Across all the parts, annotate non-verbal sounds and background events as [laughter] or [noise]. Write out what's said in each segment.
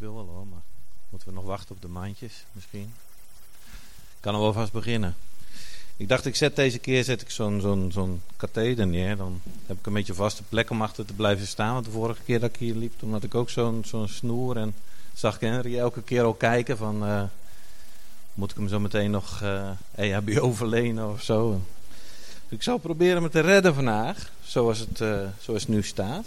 wil wel hoor, maar moeten we nog wachten op de mandjes misschien. Ik kan er wel vast beginnen. Ik dacht, ik zet deze keer zet ik zo'n zo'n zo'n katheder neer. Dan heb ik een beetje vaste plek om achter te blijven staan. Want de vorige keer dat ik hier liep, toen had ik ook zo'n zo'n snoer. En zag ik Henry elke keer al kijken van... eh, moet ik hem zo meteen nog eh EHBO verlenen of zo? Ik zal proberen me te redden vandaag. Zoals het, eh, zoals het nu staat.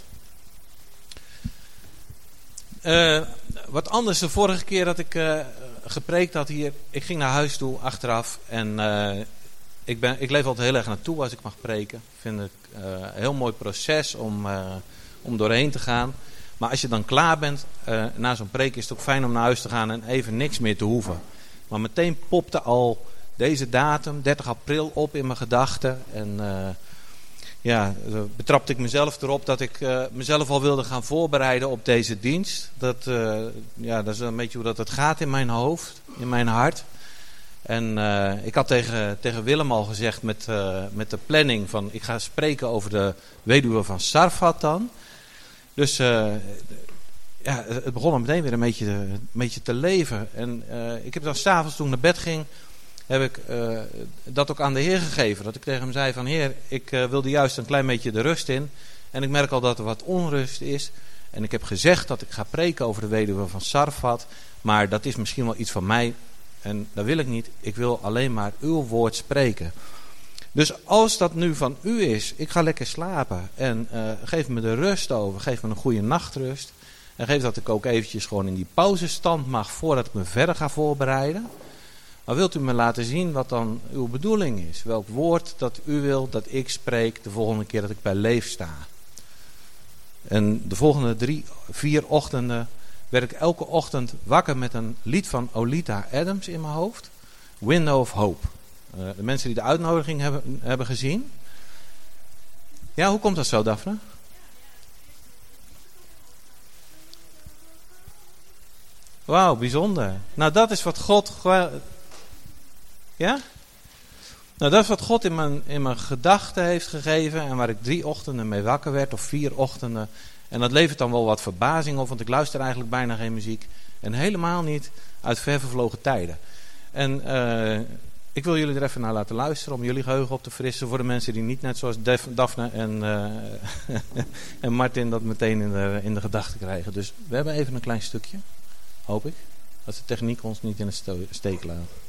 Eh, wat anders de vorige keer dat ik eh, gepreekt had hier. Ik ging naar huis toe achteraf. En eh, ik, ben, ik leef altijd heel erg naartoe als ik mag preken. Ik vind eh, een heel mooi proces om, om doorheen te gaan. Maar als je dan klaar bent, na zo'n preek is het ook fijn om naar huis te gaan en even niks meer te hoeven. Maar meteen popte al deze datum, 30 april, op in mijn gedachten. En ja, betrapte ik mezelf erop dat ik eh, mezelf al wilde gaan voorbereiden op deze dienst. Dat, eh, ja, dat is een beetje hoe dat het gaat in mijn hoofd, in mijn hart. En eh, ik had tegen, tegen Willem al gezegd met, met de planning van ik ga spreken over de weduwe van Sarfat dan. Dus ja, het begon meteen weer een beetje, een beetje te leven. En ik heb dan s'avonds toen ik naar bed ging, heb ik eh, dat ook aan de Heer gegeven. Dat ik tegen hem zei van Heer, ik eh, wilde juist een klein beetje de rust in. En ik merk al dat er wat onrust is. En ik heb gezegd dat ik ga preken over de weduwe van Sarfat. Maar dat is misschien wel iets van mij. En dat wil ik niet. Ik wil alleen maar uw woord spreken. Dus als dat nu van u is, ik ga lekker slapen. En eh, geef me de rust over. Geef me een goede nachtrust. En geef dat ik ook eventjes gewoon in die pauzestand mag voordat ik me verder ga voorbereiden. Maar wilt u me laten zien wat dan uw bedoeling is? Welk woord dat u wilt dat ik spreek de volgende keer dat ik bij leef sta? En de volgende drie, vier ochtenden werd ik elke ochtend wakker met een lied van Olita Adams in mijn hoofd. Window of Hope. Uh, de mensen die de uitnodiging hebben, hebben gezien. Ja, hoe komt dat zo, Daphne? Wauw, bijzonder. Nou, dat is wat God. Ja? Nou, dat is wat God in mijn, in mijn gedachten heeft gegeven. En waar ik drie ochtenden mee wakker werd, of vier ochtenden. En dat levert dan wel wat verbazing op, want ik luister eigenlijk bijna geen muziek. En helemaal niet uit ver vervlogen tijden. En uh, ik wil jullie er even naar laten luisteren om jullie geheugen op te frissen. Voor de mensen die niet net zoals Def, Daphne en, uh, [laughs] en Martin dat meteen in de, in de gedachten krijgen. Dus we hebben even een klein stukje, hoop ik. Dat de techniek ons niet in de steek laat.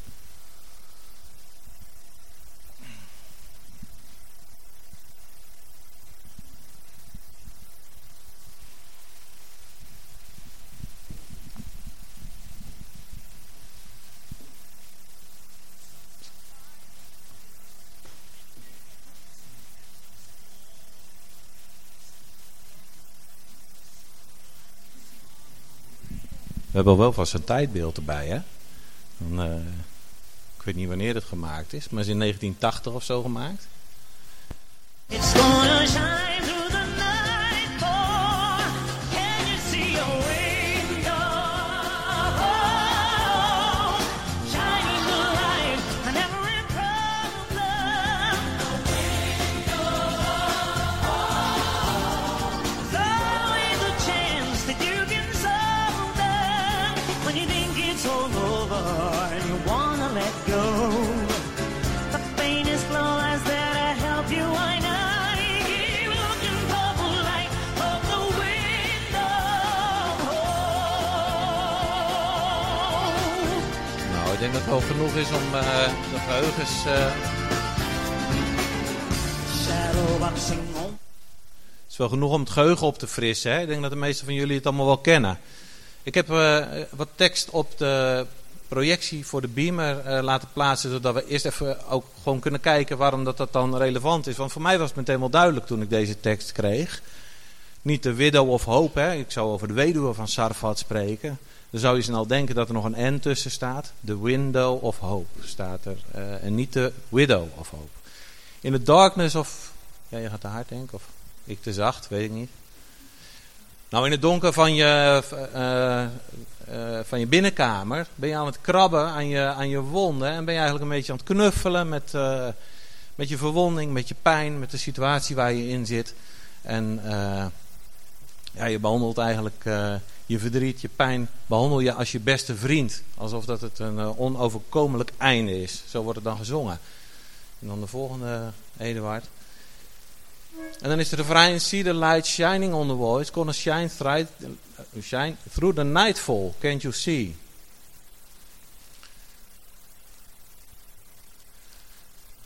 Hebben wel vast een tijdbeeld erbij, hè? Uh, ik weet niet wanneer het gemaakt is, maar is in 1980 of zo gemaakt. Wel genoeg is om uh, de geheugens. Uh... Het is wel genoeg om het geheugen op te frissen. Hè? Ik denk dat de meeste van jullie het allemaal wel kennen. Ik heb uh, wat tekst op de projectie voor de beamer laten plaatsen, zodat we eerst even ook gewoon kunnen kijken waarom dat, dat dan relevant is. Want voor mij was het meteen wel duidelijk toen ik deze tekst kreeg. Niet de widow of hope, hè? ik zou over de weduwe van Sarfat spreken. Dan zou je snel denken dat er nog een N tussen staat. The window of hope staat er. Uh, en niet de widow of hope. In the darkness of... Ja, je gaat te hard denken. Of ik te zacht, weet ik niet. Nou, in het donker van je, uh, uh, van je binnenkamer ben je aan het krabben aan je, aan je wonden. En ben je eigenlijk een beetje aan het knuffelen met, met je verwonding, met je pijn, met de situatie waar je in zit. En ja, je behandelt eigenlijk je verdriet, je pijn, behandel je als je beste vriend. Alsof dat het een uh, onoverkomelijk einde is. Zo wordt het dan gezongen. En dan de volgende, Eduard. En dan is de refrein, see the light shining on the wall. It's gonna shine, through, shine through the nightfall. Can't you see?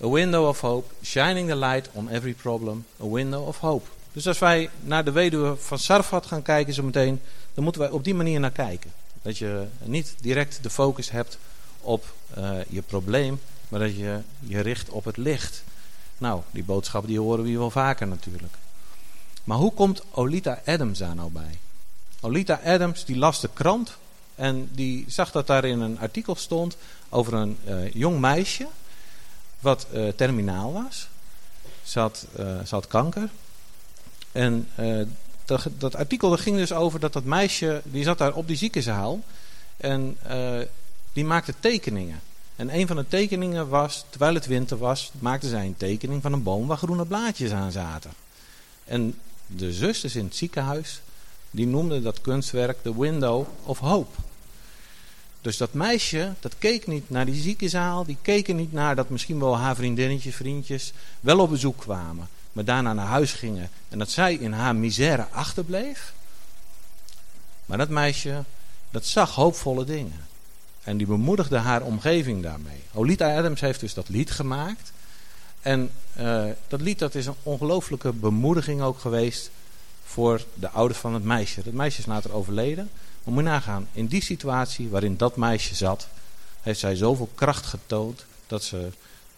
A window of hope, shining the light on every problem. A window of hope. Dus als wij naar de weduwe van Sarfat gaan kijken zo meteen, dan moeten wij op die manier naar kijken. Dat je niet direct de focus hebt op uh, je probleem, maar dat je je richt op het licht. Nou, die boodschap die horen we hier wel vaker natuurlijk. Maar hoe komt Olita Adams daar nou bij? Olita Adams die las de krant en die zag dat daar in een artikel stond over een uh, jong meisje wat uh, terminaal was. Ze had, ze had kanker. En dat, dat, artikel ging dus over dat dat meisje, die zat daar op die ziekenzaal en die maakte tekeningen. En een van de tekeningen was, terwijl het winter was, maakte zij een tekening van een boom waar groene blaadjes aan zaten. En de zusters in het ziekenhuis, die noemden dat kunstwerk The Window of Hope. Dus dat meisje, dat keek niet naar die ziekenzaal, die keken niet naar dat misschien wel haar vriendinnetjes, vriendjes wel op bezoek kwamen, maar daarna naar huis gingen en dat zij in haar misère achterbleef. Maar dat meisje, dat zag hoopvolle dingen. En die bemoedigde haar omgeving daarmee. Olita Adams heeft dus dat lied gemaakt. En uh, dat lied dat is een ongelooflijke bemoediging ook geweest voor de ouders van het meisje. Dat meisje is later overleden. Maar moet je nagaan, in die situatie waarin dat meisje zat, heeft zij zoveel kracht getoond dat ze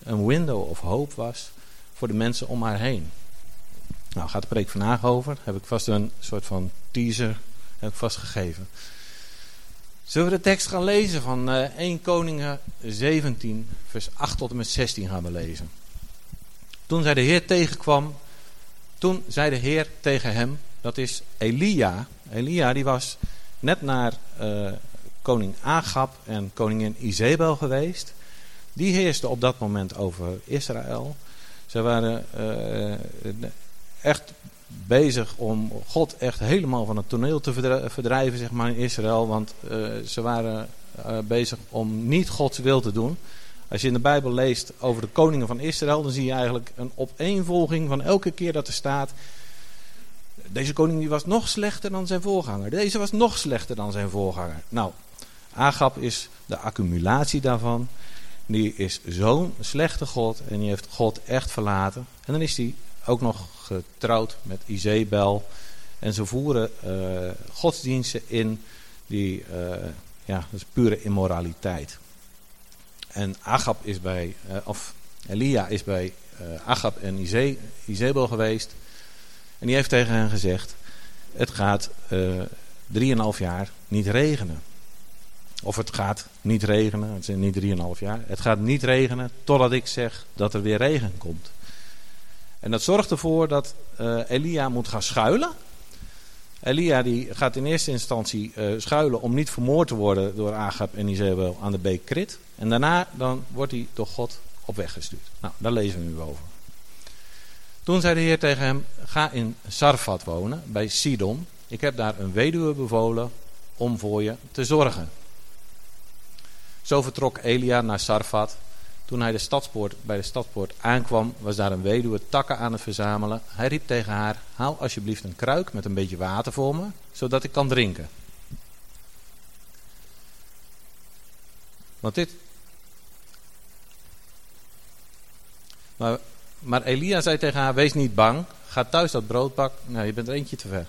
een window of hope was voor de mensen om haar heen. Nou, gaat de preek vandaag over. Heb ik vast een soort van teaser heb ik vast gegeven. Zullen we de tekst gaan lezen van uh, eh, 1 Koningen 17, vers 8 tot en met 16 gaan we lezen. Toen zij de Heer tegenkwam, toen zei de Heer tegen hem, dat is Elia. Elia die was net naar uh, koning Agab en koningin Izebel geweest. Die heerste op dat moment over Israël. Ze waren uh, echt bezig om God echt helemaal van het toneel te verdrijven zeg maar, in Israël. Want uh, ze waren bezig om niet Gods wil te doen. Als je in de Bijbel leest over de koningen van Israël, dan zie je eigenlijk een opeenvolging van elke keer dat er staat. Deze koning die was nog slechter dan zijn voorganger. Deze was nog slechter dan zijn voorganger. Nou, Agab is de accumulatie daarvan. Die is zo'n slechte God en die heeft God echt verlaten. En dan is hij ook nog getrouwd met Izebel. En ze voeren uh, godsdiensten in die, uh, ja, dat is pure immoraliteit. En Agab is bij, uh, of Elia is bij Agab en Ize, Izebel geweest. En die heeft tegen hen gezegd, het gaat drieënhalf jaar niet regenen. Of het gaat niet regenen, het is niet drieënhalf jaar. Het gaat niet regenen totdat ik zeg dat er weer regen komt. En dat zorgt ervoor dat uh, Elia moet gaan schuilen. Elia die gaat in eerste instantie uh, schuilen om niet vermoord te worden door Agab en Izebel aan de beek Krit. En daarna dan wordt hij door God op weg gestuurd. Nou, daar lezen we nu over. Toen zei de Heer tegen hem, ga in Sarfat wonen, bij Sidon. Ik heb daar een weduwe bevolen om voor je te zorgen. Zo vertrok Elia naar Sarfat toen hij de stadspoort, bij de stadspoort aankwam, was daar een weduwe takken aan het verzamelen. Hij riep tegen haar, haal alsjeblieft een kruik met een beetje water voor me, zodat ik kan drinken. Want dit... Maar, maar Elia zei tegen haar, wees niet bang, ga thuis dat brood pakken. Nou, je bent er eentje te ver.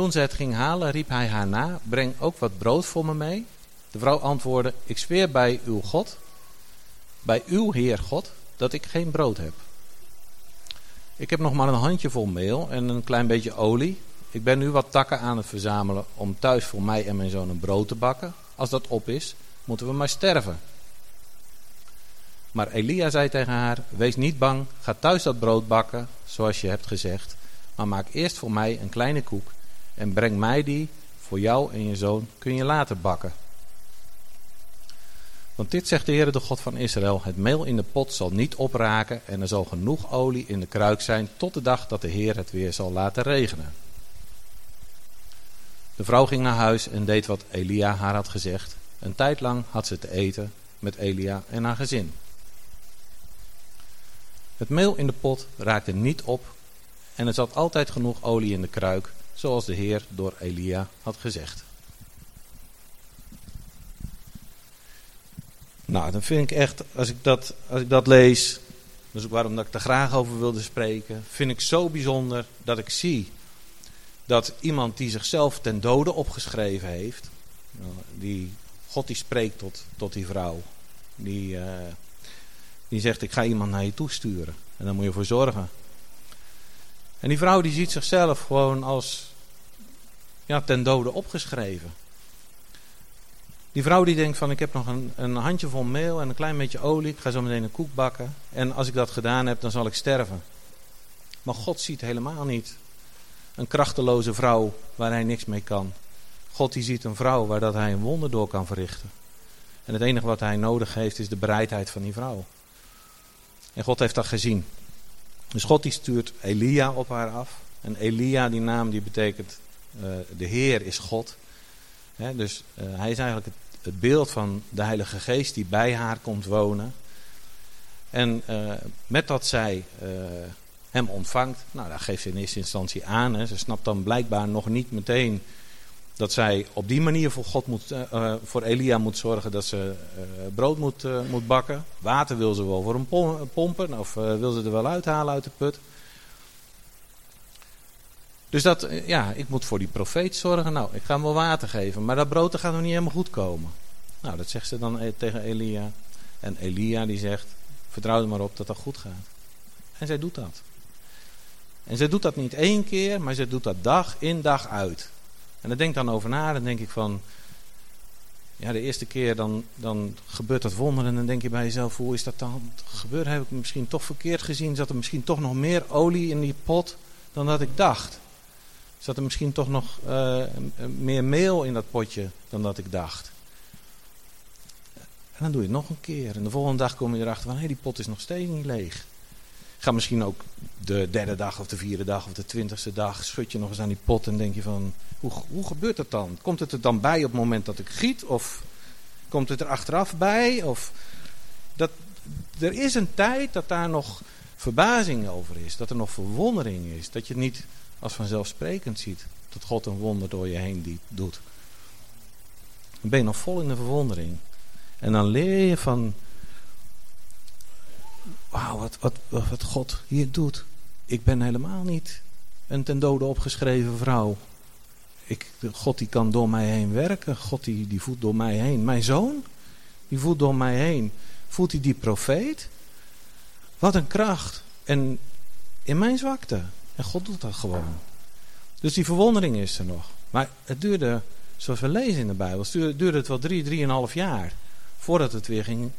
Toen ze het ging halen, riep hij haar na, breng ook wat brood voor me mee. De vrouw antwoordde, ik zweer bij uw God, bij uw Heer God, dat ik geen brood heb. Ik heb nog maar een handjevol meel en een klein beetje olie. Ik ben nu wat takken aan het verzamelen om thuis voor mij en mijn zoon een brood te bakken. Als dat op is, moeten we maar sterven. Maar Elia zei tegen haar, wees niet bang, ga thuis dat brood bakken, zoals je hebt gezegd. Maar maak eerst voor mij een kleine koek en breng mij die, voor jou en je zoon kun je later bakken. Want dit zegt de Heer, de God van Israël: Het meel in de pot zal niet opraken en er zal genoeg olie in de kruik zijn tot de dag dat de Heer het weer zal laten regenen. De vrouw ging naar huis en deed wat Elia haar had gezegd. Een tijd lang had ze te eten met Elia en haar gezin. Het meel in de pot raakte niet op en er zat altijd genoeg olie in de kruik, zoals de Heer door Elia had gezegd. Nou, dan vind ik echt, als ik dat, als ik dat lees, dus ook waarom dat ik er graag over wilde spreken, vind ik zo bijzonder dat ik zie dat iemand die zichzelf ten dode opgeschreven heeft, die God die spreekt tot, tot die vrouw, die, uh, die zegt ik ga iemand naar je toe sturen en daar moet je voor zorgen. En die vrouw die ziet zichzelf gewoon als ja, ten dode opgeschreven. Die vrouw die denkt van ik heb nog een, een handjevol meel en een klein beetje olie. Ik ga zo meteen een koek bakken. En als ik dat gedaan heb dan zal ik sterven. Maar God ziet helemaal niet een krachteloze vrouw waar hij niks mee kan. God die ziet een vrouw waar hij een wonder door kan verrichten. En het enige wat hij nodig heeft is de bereidheid van die vrouw. En God heeft dat gezien. Dus God die stuurt Elia op haar af. En Elia, die naam die betekent uh, de Heer is God. Dus uh, hij is eigenlijk het, beeld van de Heilige Geest die bij haar komt wonen. En uh, met dat zij hem ontvangt, nou daar geeft ze in eerste instantie aan. Ze snapt dan blijkbaar nog niet meteen dat zij op die manier voor, God moet, uh, voor Elia moet zorgen dat ze uh, brood moet, moet bakken. Water wil ze wel voor hem pompen of wil ze er wel uithalen uit de put. Dus dat, ja, ik moet voor die profeet zorgen. Nou, ik ga hem wel water geven, maar dat brood gaat nog niet helemaal goed komen. Nou, dat zegt ze dan tegen Elia. En Elia die zegt, vertrouw er maar op dat dat goed gaat. En zij doet dat. En zij doet dat niet één keer, maar zij doet dat dag in dag uit. En daar denk ik dan over na. Dan denk ik van, ja, de eerste keer dan, dan gebeurt dat wonder. En dan denk je bij jezelf, hoe is dat dan gebeurd? Heb ik misschien toch verkeerd gezien? Zat er misschien toch nog meer olie in die pot dan dat ik dacht? Zat er misschien toch nog uh, meer meel in dat potje dan dat ik dacht? En dan doe je het nog een keer. En de volgende dag kom je erachter van, hé, die pot is nog steeds niet leeg. Ga misschien ook de derde dag of de vierde dag of de twintigste dag, schud je nog eens aan die pot en denk je van, hoe, hoe gebeurt dat dan? Komt het er dan bij op het moment dat ik giet? Of komt het er achteraf bij? Of dat, er is een tijd dat daar nog verbazing over is, dat er nog verwondering is, dat je het niet als vanzelfsprekend ziet dat God een wonder door je heen doet. Dan ben je nog vol in de verwondering. En dan leer je van wauw, wat, wat, wat God hier doet. Ik ben helemaal niet een ten dode opgeschreven vrouw. Ik, God die kan door mij heen werken. God die, die voelt door mij heen. Mijn zoon, die voelt door mij heen. Voelt hij die profeet? Wat een kracht. En in mijn zwakte. En God doet dat gewoon. Dus die verwondering is er nog. Maar het duurde, zoals we lezen in de Bijbel, duurde het wel drie, drieënhalf jaar. Voordat het weer ging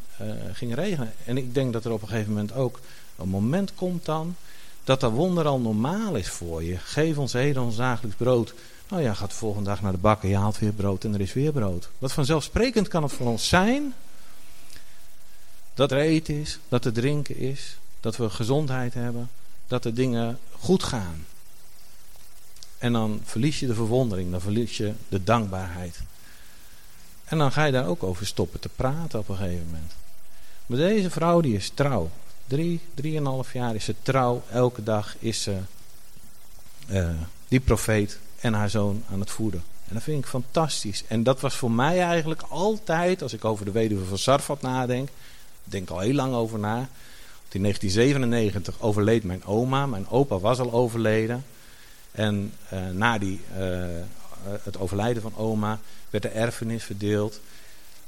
ging regenen. En ik denk dat er op een gegeven moment ook een moment komt dan dat dat wonder al normaal is voor je. Geef ons heden ons dagelijks brood. Nou ja, gaat de volgende dag naar de bakker, je haalt weer brood en er is weer brood. Wat vanzelfsprekend kan het voor ons zijn dat er eten is, dat er drinken is, dat we gezondheid hebben, dat de dingen goed gaan. En dan verlies je de verwondering, dan verlies je de dankbaarheid. En dan ga je daar ook over stoppen te praten op een gegeven moment. Maar deze vrouw die is trouw. Drie, drieënhalf jaar is ze trouw. Elke dag is ze uh, die profeet en haar zoon aan het voeden. En dat vind ik fantastisch. En dat was voor mij eigenlijk altijd, als ik over de weduwe van Sarfat nadenk, denk al heel lang over na. In 1997 overleed mijn oma. Mijn opa was al overleden. En uh, na die, uh, het overlijden van oma werd de erfenis verdeeld.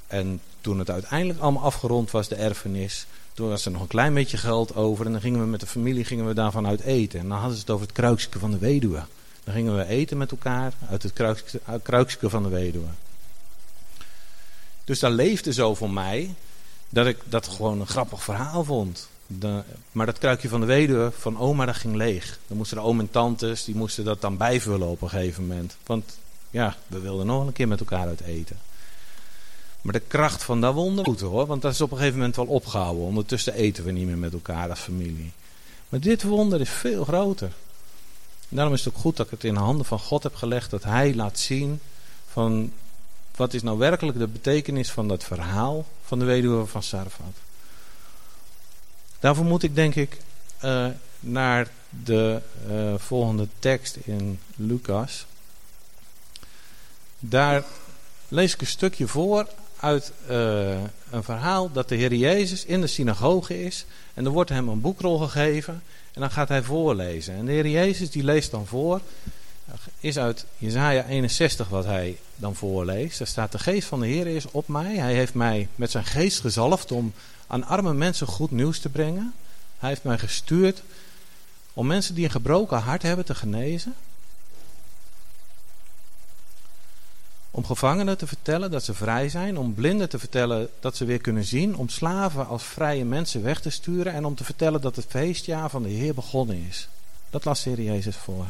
En toen het uiteindelijk allemaal afgerond was, de erfenis, toen was er nog een klein beetje geld over. En dan gingen we met de familie gingen we daarvan uit eten. En dan hadden ze het over het kruikje van de weduwe. Dan gingen we eten met elkaar uit het kruikje van de weduwe. Dus dat leefde zo voor mij, dat ik dat gewoon een grappig verhaal vond. Maar dat kruikje van de weduwe, van oma, dat ging leeg. Dan moesten de oom en tantes, die moesten dat dan bijvullen op een gegeven moment. Want ja, we wilden nog een keer met elkaar uit eten. Maar de kracht van dat wonder hoor, want dat is op een gegeven moment wel opgehouden. Ondertussen eten we niet meer met elkaar als familie. Maar dit wonder is veel groter. Daarom is het ook goed dat ik het in de handen van God heb gelegd, dat Hij laat zien van wat is nou werkelijk de betekenis van dat verhaal van de weduwe van Sarfat. Daarvoor moet ik denk ik uh, naar de uh, volgende tekst in Lucas. Daar lees ik een stukje voor uit uh, een verhaal dat de Heer Jezus in de synagoge is. En er wordt hem een boekrol gegeven en dan gaat hij voorlezen. En de Heer Jezus die leest dan voor, is uit Jezaja 61 wat hij dan voorleest. Daar staat de geest van de Heer is op mij. Hij heeft mij met zijn geest gezalfd om aan arme mensen goed nieuws te brengen. Hij heeft mij gestuurd om mensen die een gebroken hart hebben te genezen. Om gevangenen te vertellen dat ze vrij zijn. Om blinden te vertellen dat ze weer kunnen zien. Om slaven als vrije mensen weg te sturen. En om te vertellen dat het feestjaar van de Heer begonnen is. Dat las Jezus voor.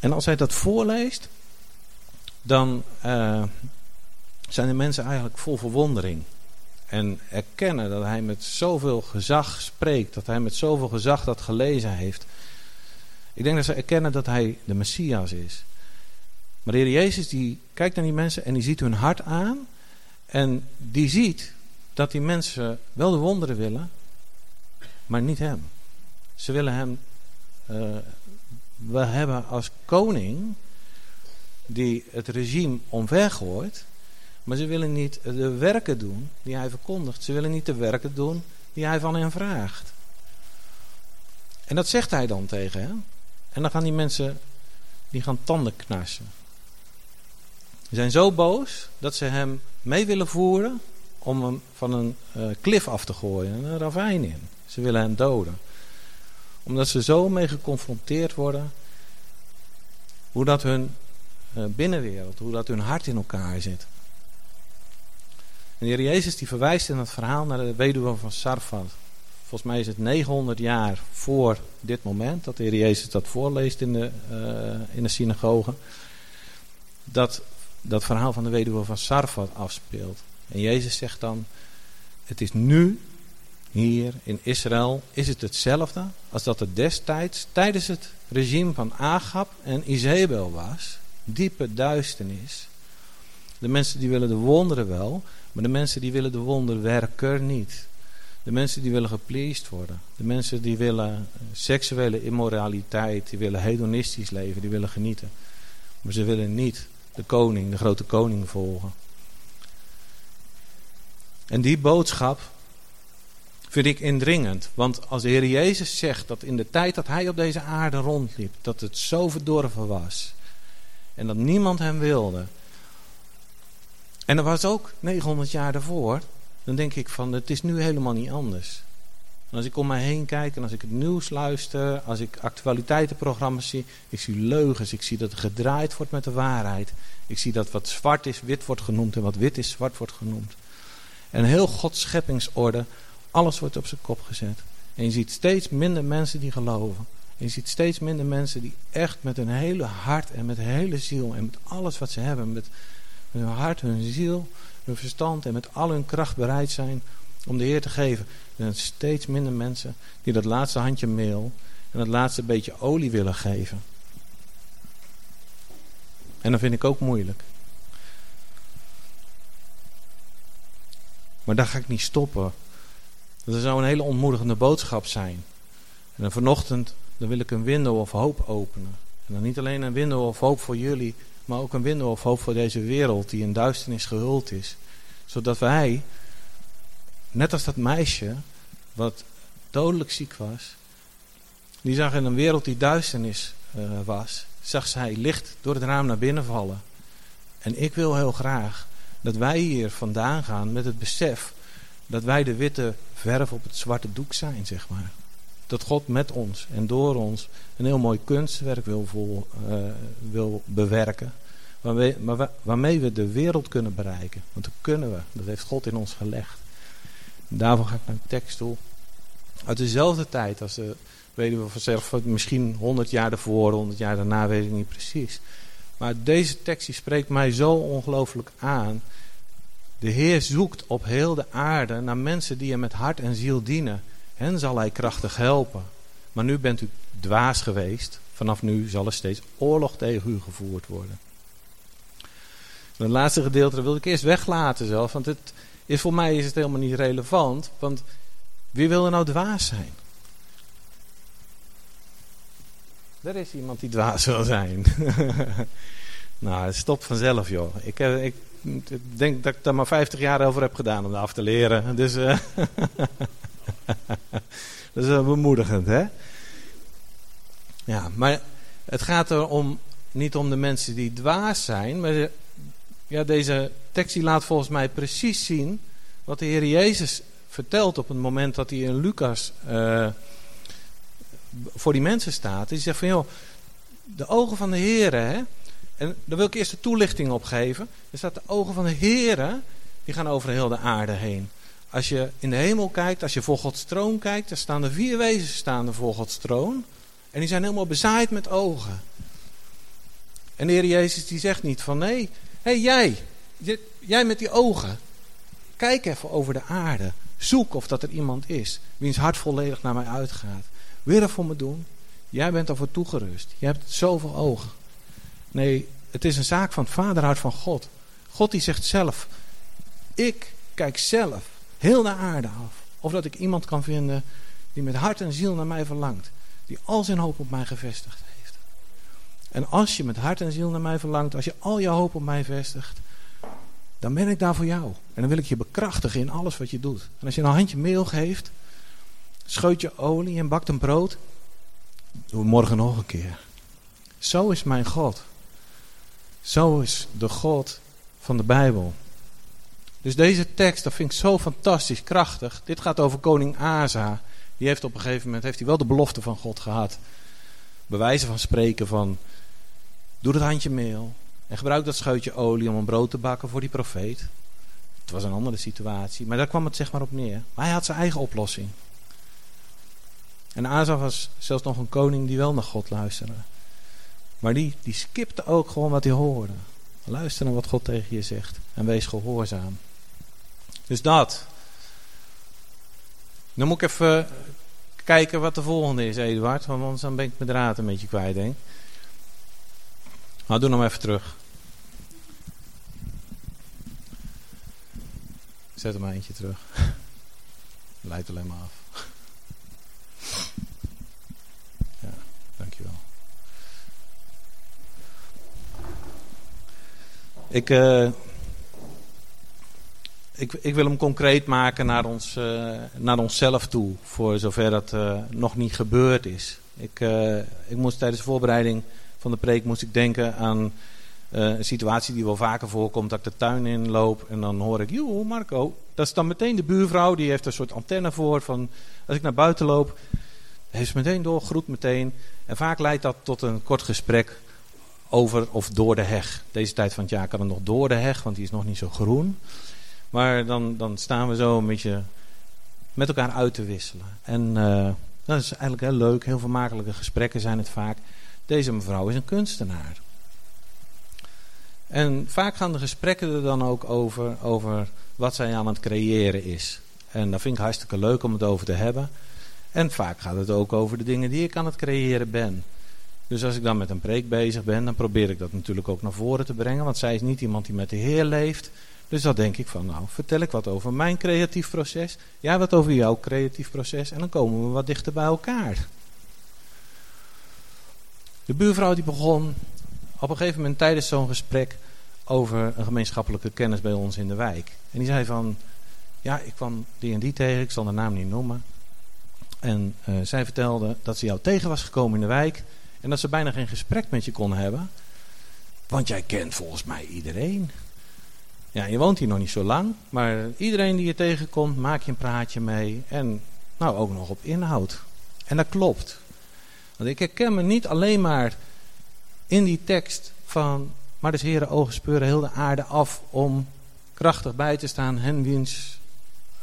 En als hij dat voorleest, dan uh, zijn de mensen eigenlijk vol verwondering. En erkennen dat hij met zoveel gezag spreekt, dat hij met zoveel gezag dat gelezen heeft. Ik denk dat ze erkennen dat hij de Messias is. Maar de Heer Jezus die kijkt naar die mensen en die ziet hun hart aan. En die ziet dat die mensen wel de wonderen willen, maar niet hem. Ze willen hem uh, we hebben als koning die het regime omvergooit, maar ze willen niet de werken doen die hij verkondigt. Ze willen niet de werken doen die hij van hen vraagt. En dat zegt hij dan tegen hen. En dan gaan die mensen, die gaan tanden knarsen. Ze zijn zo boos dat ze hem mee willen voeren om hem van een uh, klif af te gooien, een ravijn in. Ze willen hem doden omdat ze zo mee geconfronteerd worden. Hoe dat hun uh, binnenwereld, hoe dat hun hart in elkaar zit. En de Heer Jezus die verwijst in het verhaal naar de weduwe van Sarfat. Volgens mij is het 900 jaar voor dit moment dat de Heer Jezus dat voorleest in de, uh, in de synagoge. Dat dat verhaal van de weduwe van Sarfat afspeelt. En Jezus zegt dan, het is nu hier in Israël is het hetzelfde als dat het destijds tijdens het regime van Agab en Izebel was. Diepe duisternis. De mensen die willen de wonderen wel, maar de mensen die willen de wonderwerker niet. De mensen die willen gepleased worden. De mensen die willen seksuele immoraliteit, die willen hedonistisch leven, die willen genieten. Maar ze willen niet de koning, de grote koning volgen. En die boodschap vind ik indringend. Want als de Heer Jezus zegt dat in de tijd dat hij op deze aarde rondliep, dat het zo verdorven was. En dat niemand hem wilde. En dat was ook 900 jaar daarvoor. Dan denk ik van, het is nu helemaal niet anders. En als ik om mij heen kijk en als ik het nieuws luister, als ik actualiteitenprogramma's zie, ik zie leugens, ik zie dat er gedraaid wordt met de waarheid. Ik zie dat wat zwart is wit wordt genoemd en wat wit is zwart wordt genoemd. En heel Gods scheppingsorde alles wordt op zijn kop gezet. En je ziet steeds minder mensen die geloven. En je ziet steeds minder mensen die echt met hun hele hart en met hun hele ziel en met alles wat ze hebben, met, met hun hart, hun ziel, hun verstand en met al hun kracht bereid zijn om de Heer te geven. Er zijn steeds minder mensen die dat laatste handje meel en dat laatste beetje olie willen geven. En dat vind ik ook moeilijk. Maar daar ga ik niet stoppen. Dat zou een hele ontmoedigende boodschap zijn. En vanochtend dan wil ik een window of hoop openen. En dan niet alleen een window of hoop voor jullie, maar ook een window of hoop voor deze wereld die in duisternis gehuld is. Zodat wij, net als dat meisje wat dodelijk ziek was, die zag in een wereld die duisternis uh, was, zag zij licht door het raam naar binnen vallen. En ik wil heel graag dat wij hier vandaan gaan met het besef dat wij de witte verf op het zwarte doek zijn, zeg maar. Dat God met ons en door ons een heel mooi kunstwerk wil, vol, uh, wil bewerken. Waarmee, waarmee we de wereld kunnen bereiken. Want dat kunnen we. Dat heeft God in ons gelegd. Daarvoor ga ik de tekst toe. Uit dezelfde tijd als de weduwe vanzelf, misschien 100 jaar ervoor, 100 jaar daarna, weet ik niet precies. Maar deze tekst die spreekt mij zo ongelooflijk aan. De Heer zoekt op heel de aarde naar mensen die hem met hart en ziel dienen. Hen zal hij krachtig helpen. Maar nu bent u dwaas geweest. Vanaf nu zal er steeds oorlog tegen u gevoerd worden. Het laatste gedeelte wil ik eerst weglaten zelf. Want het is, voor mij is het helemaal niet relevant. Want wie wil er nou dwaas zijn? Er is iemand die dwaas wil zijn. [laughs] nou, het stopt vanzelf joh. Ik, heb, ik denk dat ik daar maar 50 jaar over heb gedaan om dat af te leren. Dus uh, [laughs] dat is uh, bemoedigend hè. Ja, maar het gaat er om, niet om de mensen die dwaas zijn. Maar ja, deze tekst laat volgens mij precies zien wat de Heer Jezus vertelt op het moment dat hij in Lucas uh, voor die mensen staat. Hij zegt van joh, de ogen van de Heer, hè. En daar wil ik eerst de toelichting op geven. Er staat de ogen van de Heer, die gaan over heel de aarde heen. Als je in de hemel kijkt, als je voor Gods troon kijkt, dan staan er vier wezens staan er voor Gods troon. En die zijn helemaal bezaaid met ogen. En de Heer Jezus die zegt niet van nee, hey, jij, jij met die ogen. Kijk even over de aarde. Zoek of dat er iemand is wiens hart volledig naar mij uitgaat. Wil er voor me doen? Jij bent ervoor toegerust. Je hebt zoveel ogen. Nee, het is een zaak van het vaderhart van God. God die zegt zelf, ik kijk zelf heel de aarde af. Of dat ik iemand kan vinden die met hart en ziel naar mij verlangt. Die al zijn hoop op mij gevestigd heeft. En als je met hart en ziel naar mij verlangt, als je al je hoop op mij vestigt, dan ben ik daar voor jou. En dan wil ik je bekrachtigen in alles wat je doet. En als je een handje meel geeft, scheut je olie en bakt een brood, doe morgen nog een keer. Zo is mijn God. Zo is de God van de Bijbel. Dus deze tekst, dat vind ik zo fantastisch krachtig. Dit gaat over koning Asa. Die heeft op een gegeven moment heeft hij wel de belofte van God gehad. Bewijzen van spreken van, doe het handje meel. En gebruik dat scheutje olie om een brood te bakken voor die profeet. Het was een andere situatie, maar daar kwam het zeg maar op neer. Maar hij had zijn eigen oplossing. En Asa was zelfs nog een koning die wel naar God luisterde. Maar die, die skipte ook gewoon wat hij hoorde. Luister naar wat God tegen je zegt. En wees gehoorzaam. Dus dat. Dan moet ik even kijken wat de volgende is, Eduard. Want anders dan ben ik mijn draad een beetje kwijt, denk Nou, doe hem even terug. Zet hem maar eentje terug. [laughs] Leidt alleen maar af. [laughs] Ja, dankjewel. Ik, uh, ik, ik wil hem concreet maken naar, ons, uh, naar onszelf toe. Voor zover dat uh, nog niet gebeurd is. Ik, ik moest tijdens de voorbereiding van de preek moest ik denken aan een situatie die wel vaker voorkomt. Dat ik de tuin inloop en dan hoor ik, joh Marco. Dat is dan meteen de buurvrouw. Die heeft een soort antenne voor. Van, als ik naar buiten loop, heeft ze meteen door, groet meteen. En vaak leidt dat tot een kort gesprek over of door de heg. Deze tijd van het jaar kan het nog door de heg, want die is nog niet zo groen. Maar dan, dan staan we zo een beetje met elkaar uit te wisselen. En uh, dat is eigenlijk heel leuk. Heel vermakelijke gesprekken zijn het vaak. Deze mevrouw is een kunstenaar. En vaak gaan de gesprekken er dan ook over, over wat zij aan het creëren is. En dat vind ik hartstikke leuk om het over te hebben. En vaak gaat het ook over de dingen die ik aan het creëren ben. Dus als ik dan met een preek bezig ben, dan probeer ik dat natuurlijk ook naar voren te brengen. Want zij is niet iemand die met de Heer leeft. Dus dan denk ik van, nou, vertel ik wat over mijn creatief proces. Jij wat over jouw creatief proces. En dan komen we wat dichter bij elkaar. De buurvrouw die begon op een gegeven moment tijdens zo'n gesprek over een gemeenschappelijke kennis bij ons in de wijk. En die zei van, ja, ik kwam die en die tegen, ik zal de naam niet noemen. En uh, zij vertelde dat ze jou tegen was gekomen in de wijk. En dat ze bijna geen gesprek met je kon hebben. Want jij kent volgens mij iedereen. Ja, je woont hier nog niet zo lang. Maar iedereen die je tegenkomt, maak je een praatje mee. En nou ook nog op inhoud. En dat klopt. Want ik herken me niet alleen maar in die tekst van... Maar de heren ogen speuren heel de aarde af om krachtig bij te staan. Hen wiens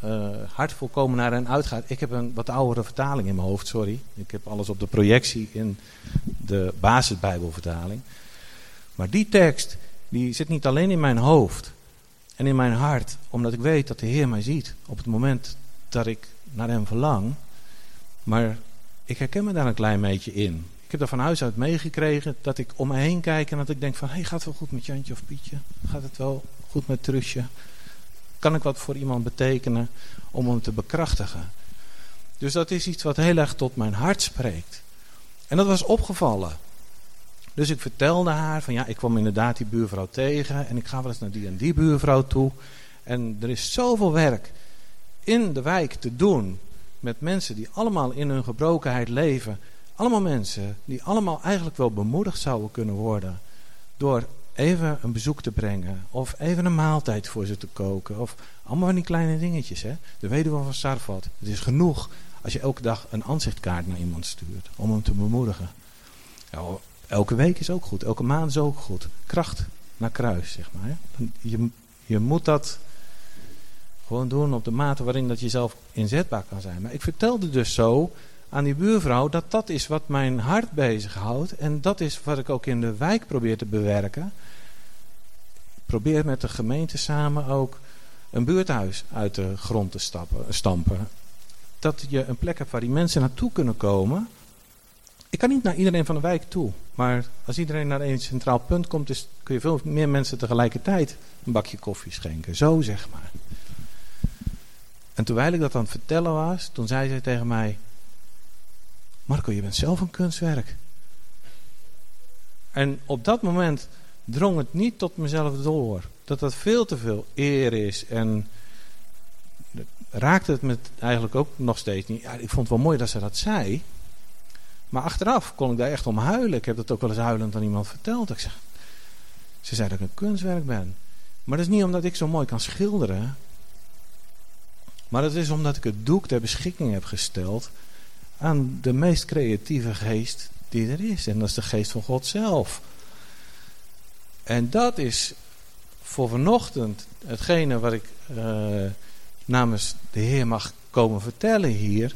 uh, hart volkomen naar hen uitgaat. Ik heb een wat oudere vertaling in mijn hoofd, sorry. Ik heb alles op de projectie in de basisbijbelvertaling. Maar die tekst, die zit niet alleen in mijn hoofd en in mijn hart, omdat ik weet dat de Heer mij ziet op het moment dat ik naar Hem verlang. Maar ik herken me daar een klein beetje in. Ik heb er van huis uit meegekregen dat ik om me heen kijk en dat ik denk van... Hey, gaat het wel goed met Jantje of Pietje? Gaat het wel goed met Trusje? Kan ik wat voor iemand betekenen om hem te bekrachtigen? Dus dat is iets wat heel erg tot mijn hart spreekt. En dat was opgevallen. Dus ik vertelde haar van ja, ik kwam inderdaad die buurvrouw tegen en ik ga wel eens naar die en die buurvrouw toe. En er is zoveel werk in de wijk te doen met mensen die allemaal in hun gebrokenheid leven. Allemaal mensen die allemaal eigenlijk wel bemoedigd zouden kunnen worden door even een bezoek te brengen. Of even een maaltijd voor ze te koken. Of allemaal van die kleine dingetjes. Hè? De weduwe van Sarfat. Het is genoeg als je elke dag een aanzichtkaart naar iemand stuurt. Om hem te bemoedigen. Ja, elke week is ook goed. Elke maand is ook goed. Kracht naar kruis, zeg maar. Je, je moet dat gewoon doen op de mate waarin dat je zelf inzetbaar kan zijn. Maar ik vertelde dus zo aan die buurvrouw dat dat is wat mijn hart bezighoudt. En dat is wat ik ook in de wijk probeer te bewerken. Ik probeer met de gemeente samen ook een buurthuis uit de grond te stampen. Dat je een plek hebt waar die mensen naartoe kunnen komen. Ik kan niet naar iedereen van de wijk toe. Maar als iedereen naar één centraal punt komt, kun je veel meer mensen tegelijkertijd een bakje koffie schenken. Zo zeg maar. En terwijl ik dat aan het vertellen was, toen zei zij tegen mij... Marco, je bent zelf een kunstwerk. En op dat moment drong het niet tot mezelf door. Dat dat veel te veel eer is. En raakte het me eigenlijk ook nog steeds niet. Ja, ik vond het wel mooi dat ze dat zei. Maar achteraf kon ik daar echt om huilen. Ik heb dat ook wel eens huilend aan iemand verteld. Ik zeg, ze zei dat ik een kunstwerk ben. Maar dat is niet omdat ik zo mooi kan schilderen. Maar dat is omdat ik het doek ter beschikking heb gesteld aan de meest creatieve geest die er is. En dat is de geest van God zelf. En dat is voor vanochtend hetgene wat ik uh, namens de Heer mag komen vertellen hier.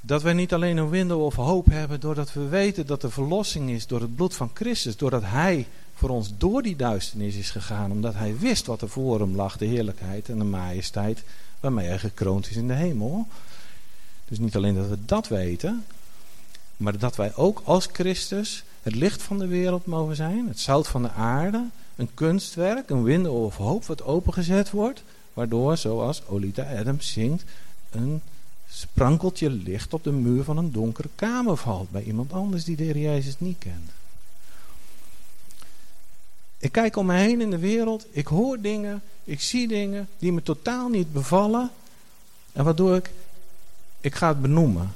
Dat wij niet alleen een window of hoop hebben doordat we weten dat de verlossing is door het bloed van Christus. Doordat Hij voor ons door die duisternis is gegaan. Omdat Hij wist wat er voor hem lag, de heerlijkheid en de majesteit waarmee hij gekroond is in de hemel. Dus niet alleen dat we dat weten, maar dat wij ook als Christus het licht van de wereld mogen zijn, het zout van de aarde, een kunstwerk, een window of hoop wat opengezet wordt, waardoor, zoals Olita Adams zingt, een sprankeltje licht op de muur van een donkere kamer valt bij iemand anders die de Heer Jezus niet kent. Ik kijk om me heen in de wereld, ik hoor dingen, ik zie dingen die me totaal niet bevallen. En waardoor ik, ik ga het benoemen.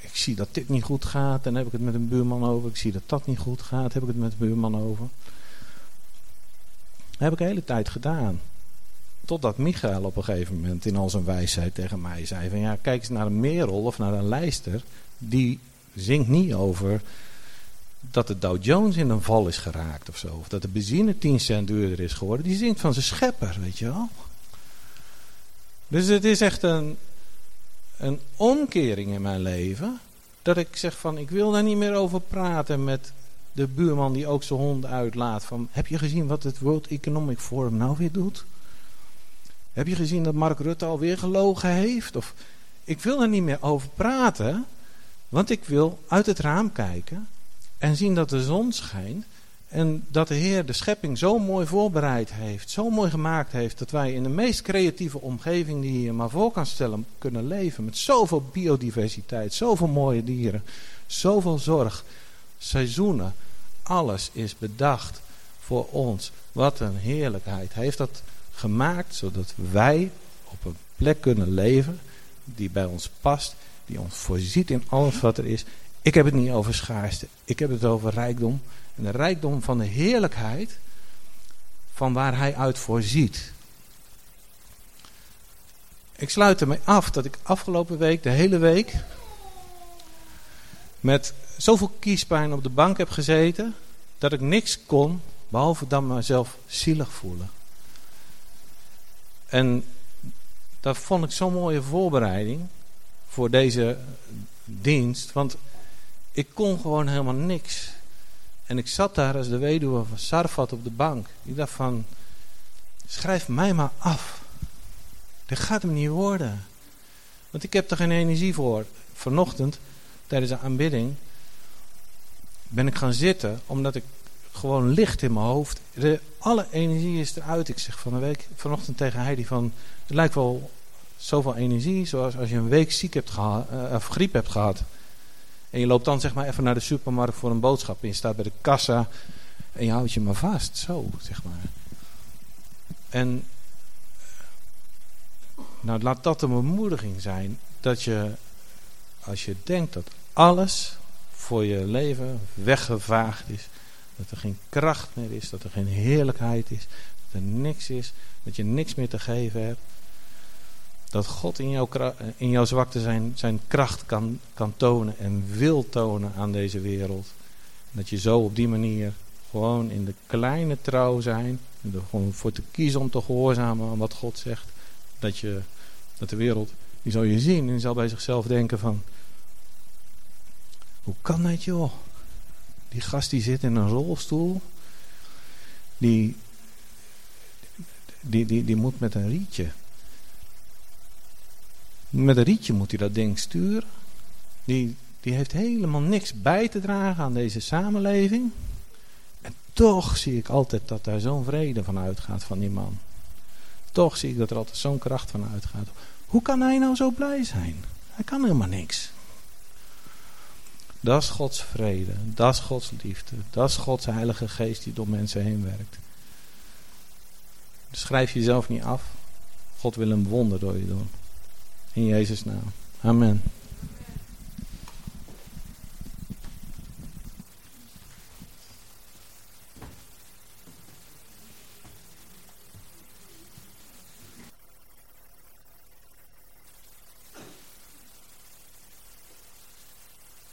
Ik zie dat dit niet goed gaat, dan heb ik het met een buurman over. Ik zie dat dat niet goed gaat, heb ik het met een buurman over. Dat heb ik de hele tijd gedaan. Totdat Michael op een gegeven moment in al zijn wijsheid tegen mij zei: van ja, kijk eens naar een Merel of naar een Lijster. Die zingt niet over dat de Dow Jones in een val is geraakt of zo. Of dat de benzine 10 cent duurder is geworden. Die zingt van zijn schepper, weet je wel. Dus het is echt een, een omkering in mijn leven. Dat ik zeg van, ik wil daar niet meer over praten met de buurman die ook zijn hond uitlaat. Van, heb je gezien wat het World Economic Forum nou weer doet? Heb je gezien dat Mark Rutte alweer gelogen heeft? Of, ik wil er niet meer over praten. Want ik wil uit het raam kijken en zien dat de zon schijnt. En dat de Heer de schepping zo mooi voorbereid heeft. Zo mooi gemaakt heeft. Dat wij in de meest creatieve omgeving die je maar voor kan stellen kunnen leven. Met zoveel biodiversiteit. Zoveel mooie dieren. Zoveel zorg. Seizoenen. Alles is bedacht voor ons. Wat een heerlijkheid. Heeft dat gemaakt zodat wij op een plek kunnen leven. Die bij ons past. Die ons voorziet in alles wat er is. Ik heb het niet over schaarste. Ik heb het over rijkdom. En de rijkdom van de heerlijkheid van waar hij uit voorziet. Ik sluit ermee af dat ik afgelopen week, de hele week, met zoveel kiespijn op de bank heb gezeten, dat ik niks kon, behalve dan mezelf zielig voelen. En dat vond ik zo'n mooie voorbereiding voor deze dienst, want ik kon gewoon helemaal niks. En ik zat daar als de weduwe van Sarfat op de bank. Ik dacht van, schrijf mij maar af. Dit gaat hem niet worden. Want ik heb er geen energie voor. Vanochtend, tijdens de aanbidding, ben ik gaan zitten. Omdat ik gewoon licht in mijn hoofd. De, alle energie is eruit. Ik zeg van de week, vanochtend tegen Heidi van... Het lijkt wel zoveel energie, zoals als je een week ziek hebt gehad, uh, of griep hebt gehad. En je loopt dan zeg maar even naar de supermarkt voor een boodschap. En je staat bij de kassa en je houdt je maar vast. Zo, zeg maar. En nou, laat dat een bemoediging zijn. Dat je, als je denkt dat alles voor je leven weggevaagd is. Dat er geen kracht meer is. Dat er geen heerlijkheid is. Dat er niks is. Dat je niks meer te geven hebt. Dat God in jouw, in jouw zwakte zijn, zijn kracht kan, kan tonen en wil tonen aan deze wereld. Dat je zo op die manier gewoon in de kleine trouw zijn. Er gewoon voor te kiezen om te gehoorzamen aan wat God zegt. Dat, je, dat de wereld, die zal je zien en zal bij zichzelf denken van... Hoe kan dat joh? Die gast die zit in een rolstoel. Die, die, die, die moet met een rietje. Met een rietje moet hij dat ding sturen. Die, die heeft helemaal niks bij te dragen aan deze samenleving. En toch zie ik altijd dat daar zo'n vrede van uitgaat van die man. Toch zie ik dat er altijd zo'n kracht van uitgaat. Hoe kan hij nou zo blij zijn? Hij kan helemaal niks. Dat is Gods vrede. Dat is Gods liefde. Dat is Gods heilige geest die door mensen heen werkt. Dus schrijf jezelf niet af. God wil een wonder door je doen. In Jezus' naam. Amen.